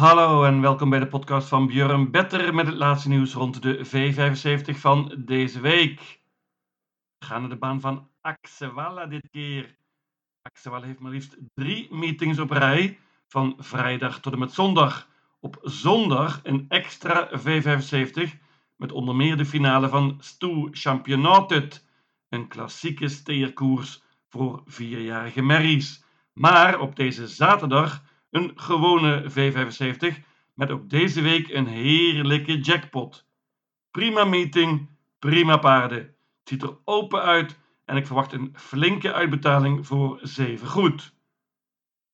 Hallo en welkom bij de podcast van Björn Better met het laatste nieuws rond de V75 van deze week. We gaan naar de baan van Axewalla dit keer. Axewalla heeft maar liefst drie meetings op rij, van vrijdag tot en met zondag. Op zondag een extra V75 met onder meer de finale van Stoe Championatet, een klassieke steerkoers voor vierjarige merries. Maar op deze zaterdag een gewone V75 met ook deze week een heerlijke jackpot. Prima meeting, prima paarden. Het ziet er open uit en ik verwacht een flinke uitbetaling voor 7 goed.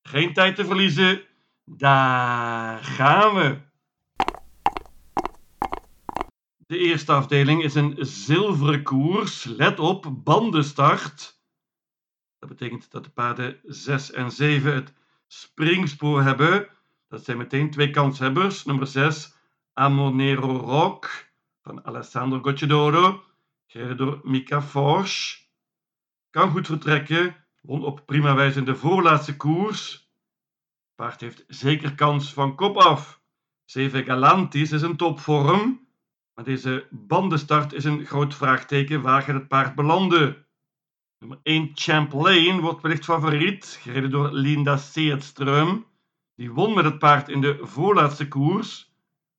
Geen tijd te verliezen, daar gaan we. De eerste afdeling is een zilveren koers. Let op, bandenstart. Dat betekent dat de paarden 6 en 7 het springspoor hebben. Dat zijn meteen twee kanshebbers. Nummer 6, Amonero Rock van Alessandro Gocciadoro, gereden door Mika Forsch. Kan goed vertrekken, won op prima wijze in de voorlaatste koers. Paard heeft zeker kans van kop af. Seve Galantis is een topvorm, maar deze bandenstart is een groot vraagteken. Waar gaat het paard belanden? Nummer 1 Champlain wordt wellicht favoriet, gereden door Linda Seedström. Die won met het paard in de voorlaatste koers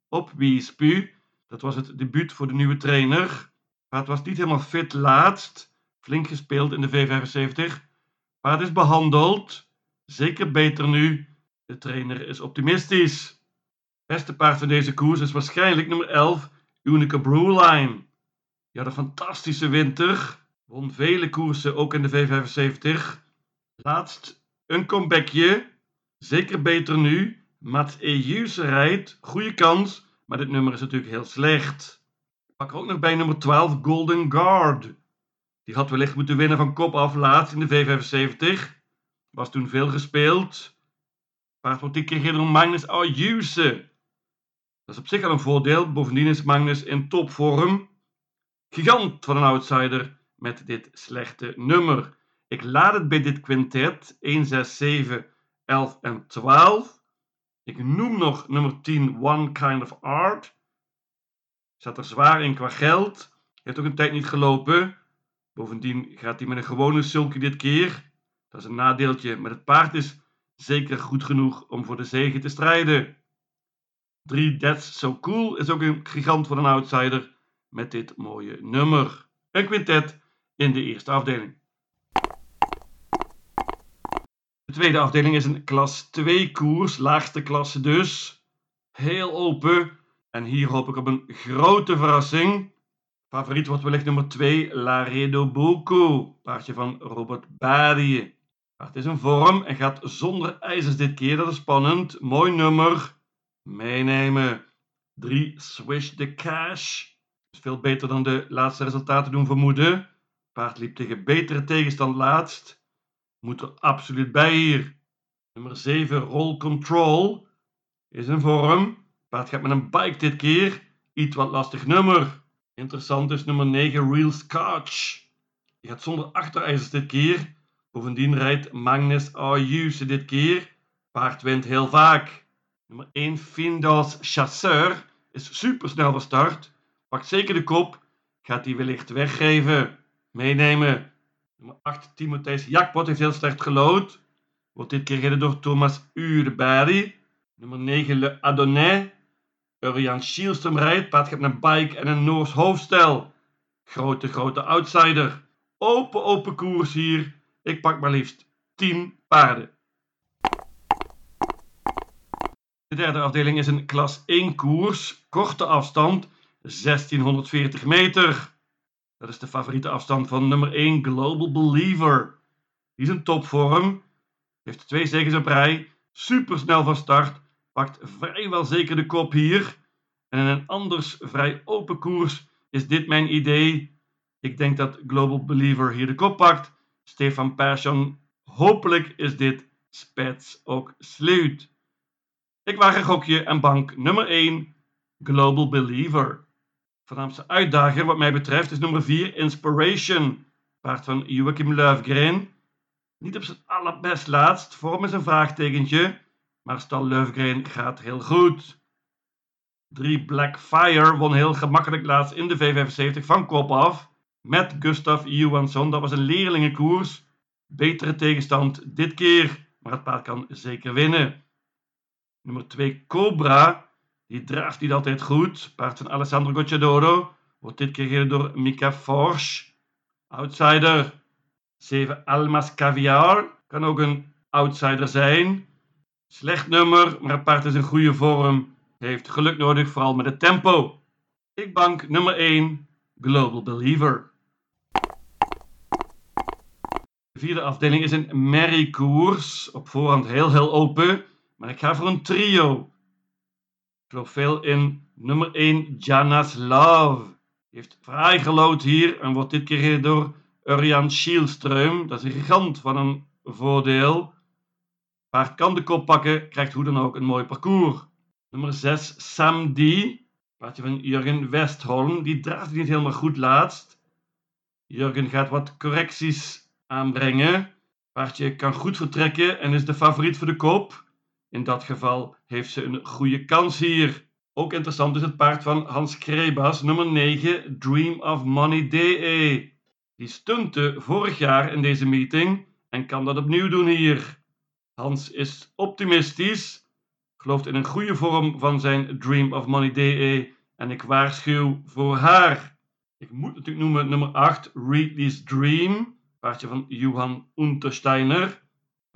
op Wiespu. Dat was het debuut voor de nieuwe trainer. Het paard was niet helemaal fit laatst. Flink gespeeld in de V75. Paard is behandeld. Zeker beter nu. De trainer is optimistisch. Beste paard van deze koers is waarschijnlijk nummer 11 Unica Brewline. Die had een fantastische winter. Won vele koersen, ook in de V75. Laatst een comebackje. Zeker beter nu. Mats Ejuse rijdt. Goede kans. Maar dit nummer is natuurlijk heel slecht. Pak ook nog bij nummer 12 Golden Guard. Die had wellicht moeten winnen van kop af laatst in de V75. Was toen veel gespeeld. Paard wordt keer door Magnus Ayuse. Dat is op zich al een voordeel. Bovendien is Magnus in topvorm. Gigant van een outsider met dit slechte nummer. Ik laat het bij dit quintet 1, 6, 7, 11 en 12. Ik noem nog nummer 10 One Kind of Art. Zat er zwaar in qua geld. Heeft ook een tijd niet gelopen. Bovendien gaat hij met een gewone sulky dit keer. Dat is een nadeeltje, maar het paard is zeker goed genoeg om voor de zegen te strijden. 3 That's So Cool is ook een gigant van een outsider met dit mooie nummer. Een quintet in de eerste afdeling. De tweede afdeling is een klas 2 koers, laagste klasse dus. Heel open. En hier hoop ik op een grote verrassing. Favoriet wordt wellicht nummer 2, Laredo Boko. Paardje van Robert Badie. Paard is een vorm en gaat zonder ijzers dit keer. Dat is spannend. Mooi nummer. Meenemen. 3, Swish the Cash. Is veel beter dan de laatste resultaten doen vermoeden. Paard liep tegen betere tegenstand laatst. Moet er absoluut bij hier. Nummer 7, Roll Control. Is een vorm. Paard gaat met een bike dit keer. Iets wat lastig nummer. Interessant is nummer 9, Real Scotch. Die gaat zonder achterijzers dit keer. Bovendien rijdt Magnus Ayuse dit keer. Paard wint heel vaak. Nummer 1, Findos Chasseur. Is super snel van start. Pakt zeker de kop. Gaat hij wellicht weggeven meenemen. Nummer 8, Timotheus Jakpot heeft heel slecht gelood. Wordt dit keer gereden door Thomas Urebari. Nummer 9, Le Adonais. Urian Schielström rijdt. Paard met een bike en een Noors hoofdstel. Grote, grote outsider. Open, open koers hier. Ik pak maar liefst 10 paarden. De derde afdeling is een klas 1 koers. Korte afstand, 1640 meter. Dat is de favoriete afstand van nummer 1 Global Believer. Die is in topvorm. Heeft twee zegens op rij. Super snel van start. Pakt vrijwel zeker de kop hier. En in een anders vrij open koers is dit mijn idee. Ik denk dat Global Believer hier de kop pakt. Stefan Persson. Hopelijk is dit spets ook sluit. Ik waag een gokje en bank nummer 1 Global Believer. Voornaamste uitdager wat mij betreft is nummer 4 Inspiration. Paard van Joachim Löfgren. Niet op zijn allerbest laatst. Vorm is een vraagtekentje. maar stal Löfgren gaat heel goed. 3 Black Fire won heel gemakkelijk laatst in de V75 van kop af met Gustav Johansson. Dat was een leerlingenkoers. Betere tegenstand dit keer, maar het paard kan zeker winnen. Nummer 2 Cobra, die draaft niet altijd goed. Paard van Alessandro Gocciadoro wordt dit keer gereden door Mika Forsch. Outsider. 7 Almas Caviar kan ook een outsider zijn. Slecht nummer, maar het paard is in goede vorm. Heeft geluk nodig, vooral met het tempo. Ik bank nummer 1, Global Believer. De vierde afdeling is een merriekoers. Op voorhand heel heel open, maar ik ga voor een trio. Geloof veel in nummer 1, Janas Love. Heeft fraai gelood hier en wordt dit keer door Urian Schielström. Dat is een gigant van een voordeel. Paard kan de kop pakken, krijgt hoe dan ook een mooi parcours. Nummer 6, Sam D. Paardje van Jurgen Westholm. Die draaft niet helemaal goed laatst. Jurgen gaat wat correcties aanbrengen. Paardje kan goed vertrekken en is de favoriet voor de kop. In dat geval heeft ze een goede kans hier. Ook interessant is het paard van Hans Krebas, nummer 9, Dream of Money DE. Die stunte vorig jaar in deze meeting en kan dat opnieuw doen hier. Hans is optimistisch, gelooft in een goede vorm van zijn Dream of Money DE en ik waarschuw voor haar. Ik moet natuurlijk noemen nummer 8, Readly's Dream, paardje van Johan Untersteiner.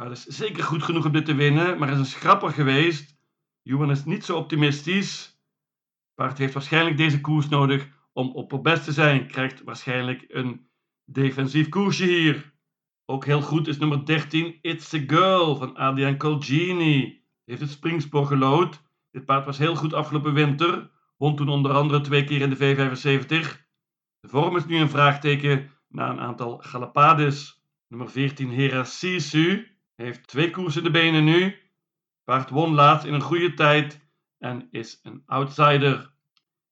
Dat is zeker goed genoeg om dit te winnen, maar is een schrapper geweest. Johan is niet zo optimistisch. Paard heeft waarschijnlijk deze koers nodig om op het best te zijn. Krijgt waarschijnlijk een defensief koersje hier. Ook heel goed is nummer 13 It's a Girl van Adrian Colgini. Heeft het springspoor gelood. Dit paard was heel goed afgelopen winter. Won toen onder andere twee keer in de V75. De vorm is nu een vraagteken na een aantal galapades. Nummer 14 Hera Sisu heeft twee koersen de benen nu. Paard won laatst in een goede tijd en is een outsider.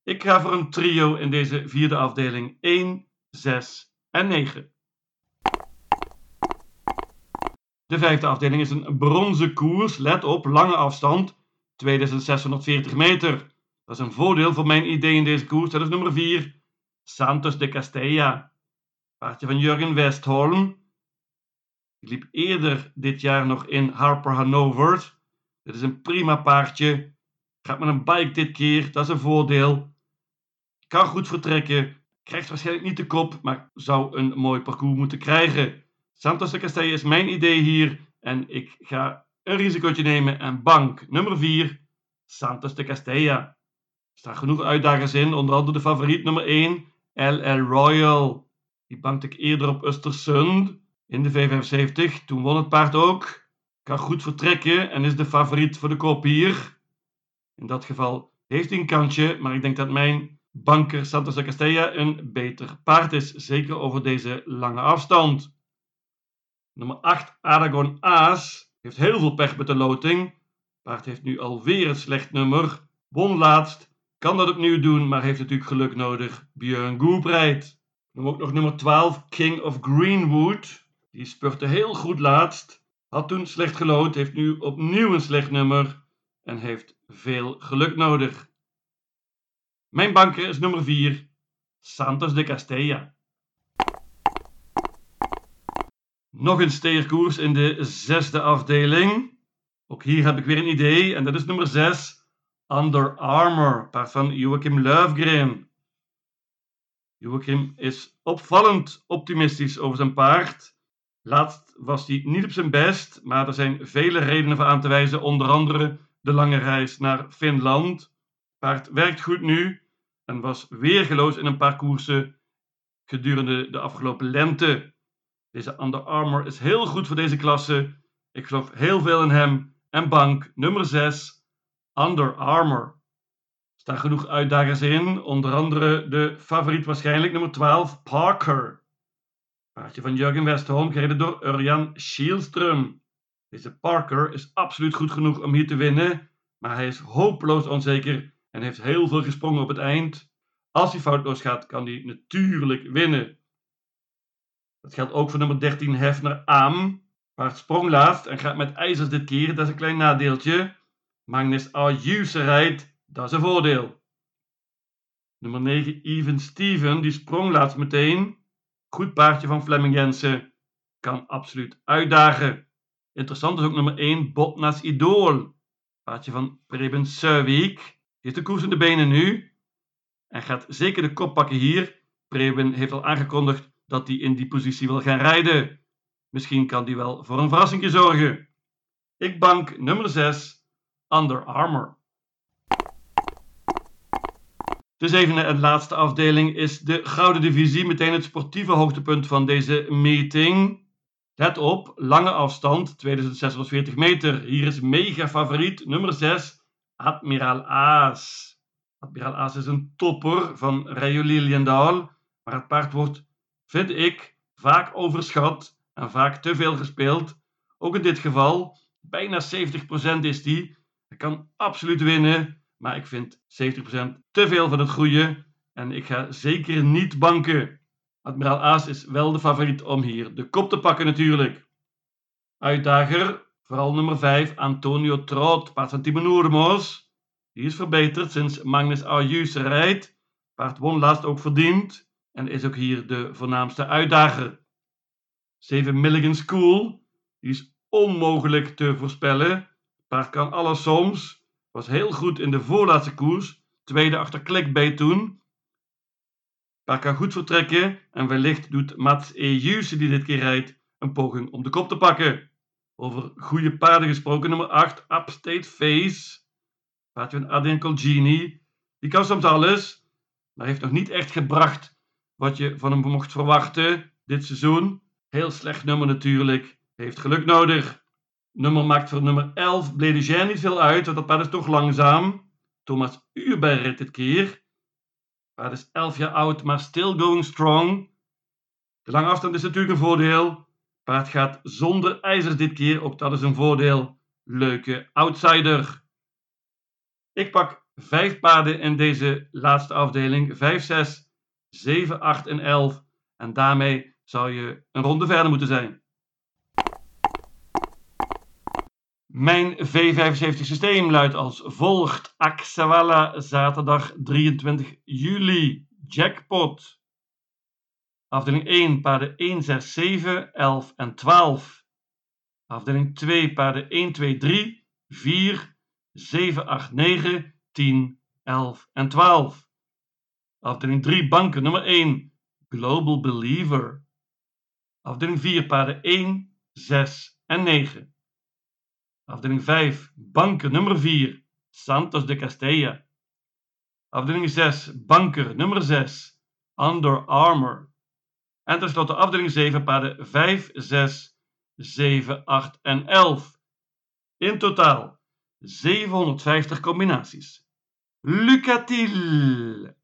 Ik ga voor een trio in deze vierde afdeling 1, 6 en 9. De vijfde afdeling is een bronzen koers. Let op, lange afstand, 2640 meter. Dat is een voordeel voor mijn idee in deze koers. Dat is nummer 4, Santos de Castella. Paardje van Jurgen Westholm. Die liep eerder dit jaar nog in Harper Hanover. Dit is een prima paardje. Gaat met een bike dit keer, dat is een voordeel. Kan goed vertrekken. Krijgt waarschijnlijk niet de kop, maar zou een mooi parcours moeten krijgen. Santos de Castella is mijn idee hier. En ik ga een risicootje nemen en bank nummer 4, Santos de Castella. Er staan genoeg uitdagers in, onder andere de favoriet nummer 1, LL Royal. Die bankte ik eerder op Östersund in de V75. Toen won het paard ook. Kan goed vertrekken en is de favoriet voor de kop hier. In dat geval heeft hij een kantje, maar ik denk dat mijn banker Santos de Castella een beter paard is. Zeker over deze lange afstand. Nummer 8, Aragon Aas, heeft heel veel pech met de loting. Paard heeft nu alweer een slecht nummer. Won laatst, kan dat opnieuw doen, maar heeft natuurlijk geluk nodig. Björn Goep rijdt. Dan ook nog nummer 12, King of Greenwood. Die spurte heel goed laatst. Had toen slecht gelood, heeft nu opnieuw een slecht nummer en heeft veel geluk nodig. Mijn banker is nummer 4, Santos de Castella. Nog een steerkoers in de zesde afdeling. Ook hier heb ik weer een idee en dat is nummer 6, Under Armour, paard van Joachim Löfgren. Joachim is opvallend optimistisch over zijn paard. Laatst was hij niet op zijn best, maar er zijn vele redenen voor aan te wijzen, onder andere de lange reis naar Finland. Paard werkt goed nu en was weergeloos in een paar koersen gedurende de afgelopen lente. Deze Under Armour is heel goed voor deze klasse. Ik geloof heel veel in hem. En bank nummer 6, Under Armour. Er staan genoeg uitdagers in, onder andere de favoriet waarschijnlijk nummer 12, Parker. Paardje van Jurgen Westholm gereden door Urian Schielström. Deze Parker is absoluut goed genoeg om hier te winnen, maar hij is hopeloos onzeker en heeft heel veel gesprongen op het eind. Als hij foutloos gaat, kan hij natuurlijk winnen. Dat geldt ook voor nummer 13 Hefner Aam. Paard sprong laatst en gaat met ijzers dit keer. Dat is een klein nadeeltje. Magnus Ayuse rijdt, dat is een voordeel. Nummer 9, Even Steven, die sprong laatst meteen. Goed paardje van Fleming Jensen. Kan absoluut uitdagen. Interessant is ook nummer 1, Botnas Idool. Paardje van Preben Suiwijk. Heeft de koers in de benen nu. En gaat zeker de kop pakken hier. Preben heeft al aangekondigd dat hij in die positie wil gaan rijden. Misschien kan die wel voor een verrassing zorgen. Ik bank nummer 6, Under Armour. De zevende en laatste afdeling is de Gouden Divisie, meteen het sportieve hoogtepunt van deze meeting. Let op, lange afstand, 2640 meter. Hier is mega favoriet, nummer 6, Admiraal Aas. Admiraal Aas is een topper van Rayo Liliendaal, maar het paard wordt, vind ik, vaak overschat en vaak te veel gespeeld. Ook in dit geval, bijna 70% is die. Hij kan absoluut winnen, maar ik vind 70% te veel van het goede en ik ga zeker niet banken. Admiraal Aas is wel de favoriet om hier de kop te pakken natuurlijk. Uitdager, vooral nummer 5, Antonio Trot, paard van Timo. Die is verbeterd sinds Magnus Ayus rijdt. Paard won laatst ook verdiend en is ook hier de voornaamste uitdager. 7 Milligan School, die is onmogelijk te voorspellen. Paard kan alles soms. Was heel goed in de voorlaatste koers. Tweede achter Clickbait toen. Paard kan goed vertrekken. En wellicht doet Mats Ejuse die dit keer rijdt een poging om de kop te pakken. Over goede paarden gesproken. Nummer 8 Upstate Face. Paardje van Adrian Colgini. Die kan soms alles. Maar heeft nog niet echt gebracht wat je van hem mocht verwachten dit seizoen. Heel slecht nummer natuurlijk. Heeft geluk nodig. Nummer maakt voor nummer 11 Bledugien niet veel uit, want dat paard is toch langzaam. Thomas Uber dit keer. Paard is 11 jaar oud, maar still going strong. De lange afstand is natuurlijk een voordeel. Paard gaat zonder ijzers dit keer, ook dat is een voordeel. Leuke outsider. Ik pak 5 paarden in deze laatste afdeling. 5, 6, 7, 8 en 11. En daarmee zou je een ronde verder moeten zijn. Mijn V75 systeem luidt als volgt. Axawala, zaterdag 23 juli. Jackpot. Afdeling 1, paarden 1, 6, 7, 11 en 12. Afdeling 2, paarden 1, 2, 3, 4, 7, 8, 9, 10, 11 en 12. Afdeling 3, banken nummer 1, Global Believer. Afdeling 4, paarden 1, 6 en 9. Afdeling 5, banken nummer 4, Santos de Castella. Afdeling 6, banker nummer 6, Under Armour. En tenslotte afdeling 7, paarden 5, 6, 7, 8 en 11. In totaal 750 combinaties. Lucatil!